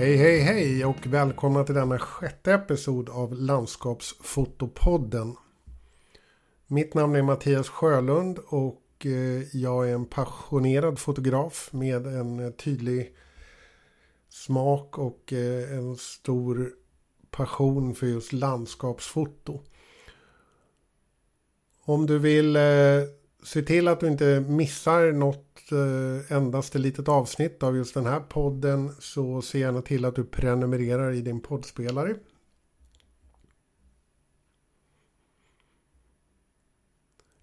Hej hej hej och välkomna till denna sjätte episod av Landskapsfotopodden. Mitt namn är Mattias Sjölund och eh, jag är en passionerad fotograf med en tydlig smak och eh, en stor passion för just landskapsfoto. Om du vill eh, se till att du inte missar något Eh, endast ett litet avsnitt av just den här podden så se gärna till att du prenumererar i din poddspelare.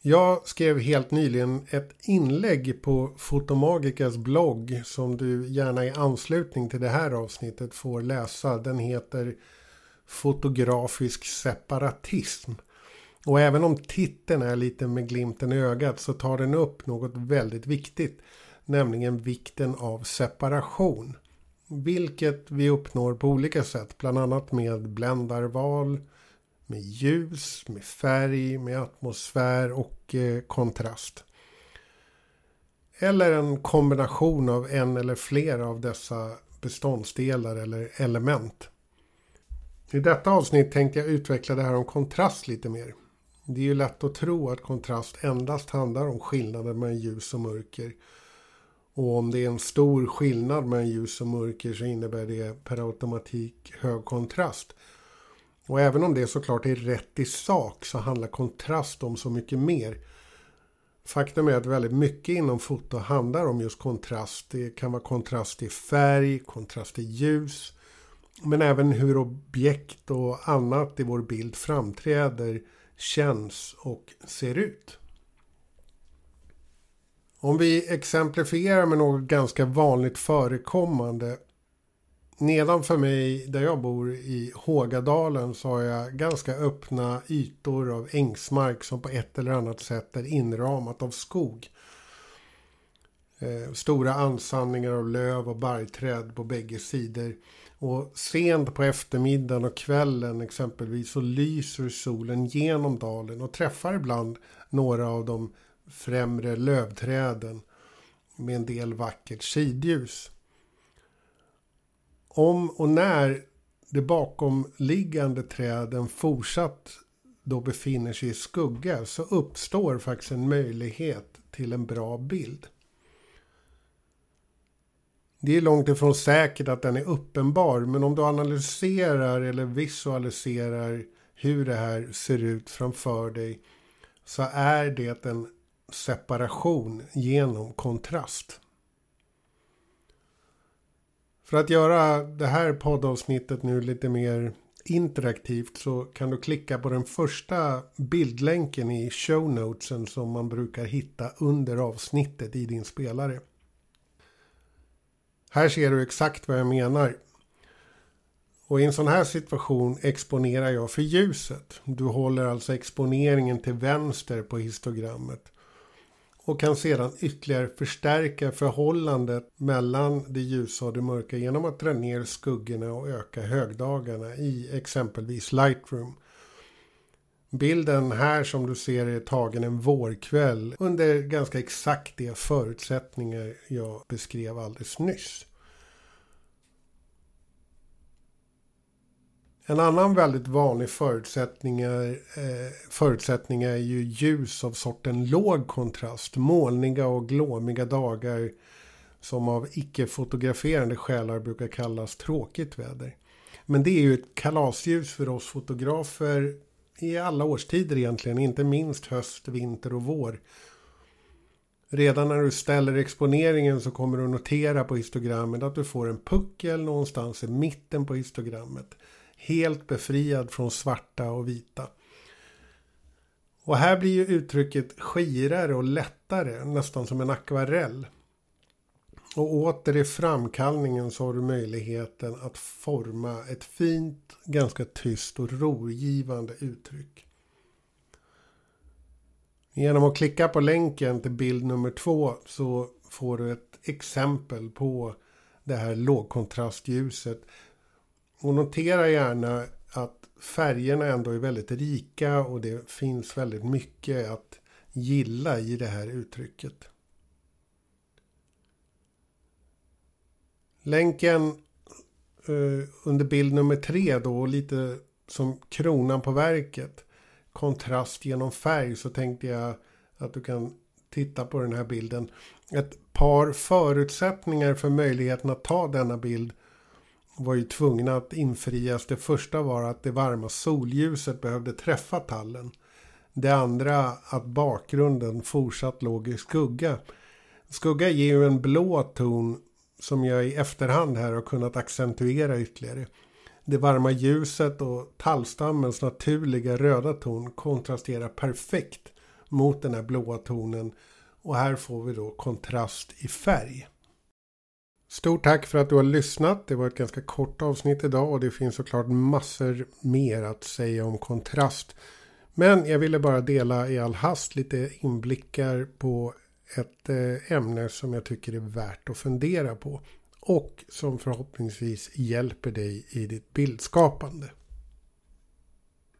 Jag skrev helt nyligen ett inlägg på Fotomagikas blogg som du gärna i anslutning till det här avsnittet får läsa. Den heter Fotografisk separatism. Och även om titeln är lite med glimten i ögat så tar den upp något väldigt viktigt. Nämligen vikten av separation. Vilket vi uppnår på olika sätt. Bland annat med bländarval, med ljus, med färg, med atmosfär och eh, kontrast. Eller en kombination av en eller flera av dessa beståndsdelar eller element. I detta avsnitt tänkte jag utveckla det här om kontrast lite mer. Det är ju lätt att tro att kontrast endast handlar om skillnaden mellan ljus och mörker. Och om det är en stor skillnad mellan ljus och mörker så innebär det per automatik hög kontrast. Och även om det såklart är rätt i sak så handlar kontrast om så mycket mer. Faktum är att väldigt mycket inom foto handlar om just kontrast. Det kan vara kontrast i färg, kontrast i ljus. Men även hur objekt och annat i vår bild framträder känns och ser ut. Om vi exemplifierar med något ganska vanligt förekommande. Nedanför mig där jag bor i Hågadalen så har jag ganska öppna ytor av ängsmark som på ett eller annat sätt är inramat av skog. Eh, stora ansamlingar av löv och barrträd på bägge sidor. Och sent på eftermiddagen och kvällen exempelvis så lyser solen genom dalen och träffar ibland några av de främre lövträden med en del vackert sidljus. Om och när de bakomliggande träden fortsatt då befinner sig i skugga så uppstår faktiskt en möjlighet till en bra bild. Det är långt ifrån säkert att den är uppenbar men om du analyserar eller visualiserar hur det här ser ut framför dig så är det en separation genom kontrast. För att göra det här poddavsnittet nu lite mer interaktivt så kan du klicka på den första bildlänken i show notesen som man brukar hitta under avsnittet i din spelare. Här ser du exakt vad jag menar. Och i en sån här situation exponerar jag för ljuset. Du håller alltså exponeringen till vänster på histogrammet. Och kan sedan ytterligare förstärka förhållandet mellan det ljusa och det mörka genom att dra ner skuggorna och öka högdagarna i exempelvis Lightroom. Bilden här som du ser är tagen en vårkväll under ganska exakt de förutsättningar jag beskrev alldeles nyss. En annan väldigt vanlig förutsättning är, eh, förutsättning är ju ljus av sorten låg kontrast. Molniga och glåmiga dagar som av icke-fotograferande själar brukar kallas tråkigt väder. Men det är ju ett kalasljus för oss fotografer i alla årstider egentligen, inte minst höst, vinter och vår. Redan när du ställer exponeringen så kommer du notera på histogrammet att du får en puckel någonstans i mitten på histogrammet. Helt befriad från svarta och vita. Och här blir ju uttrycket skirare och lättare, nästan som en akvarell. Och åter i framkallningen så har du möjligheten att forma ett fint, ganska tyst och rogivande uttryck. Genom att klicka på länken till bild nummer två så får du ett exempel på det här lågkontrastljuset. Och notera gärna att färgerna ändå är väldigt rika och det finns väldigt mycket att gilla i det här uttrycket. Länken eh, under bild nummer tre då, lite som kronan på verket, kontrast genom färg, så tänkte jag att du kan titta på den här bilden. Ett par förutsättningar för möjligheten att ta denna bild var ju tvungna att infrias. Det första var att det varma solljuset behövde träffa tallen. Det andra att bakgrunden fortsatt låg i skugga. Skugga ger ju en blå ton som jag i efterhand här har kunnat accentuera ytterligare. Det varma ljuset och tallstammens naturliga röda ton kontrasterar perfekt mot den här blåa tonen och här får vi då kontrast i färg. Stort tack för att du har lyssnat. Det var ett ganska kort avsnitt idag och det finns såklart massor mer att säga om kontrast. Men jag ville bara dela i all hast lite inblickar på ett eh, ämne som jag tycker är värt att fundera på. Och som förhoppningsvis hjälper dig i ditt bildskapande.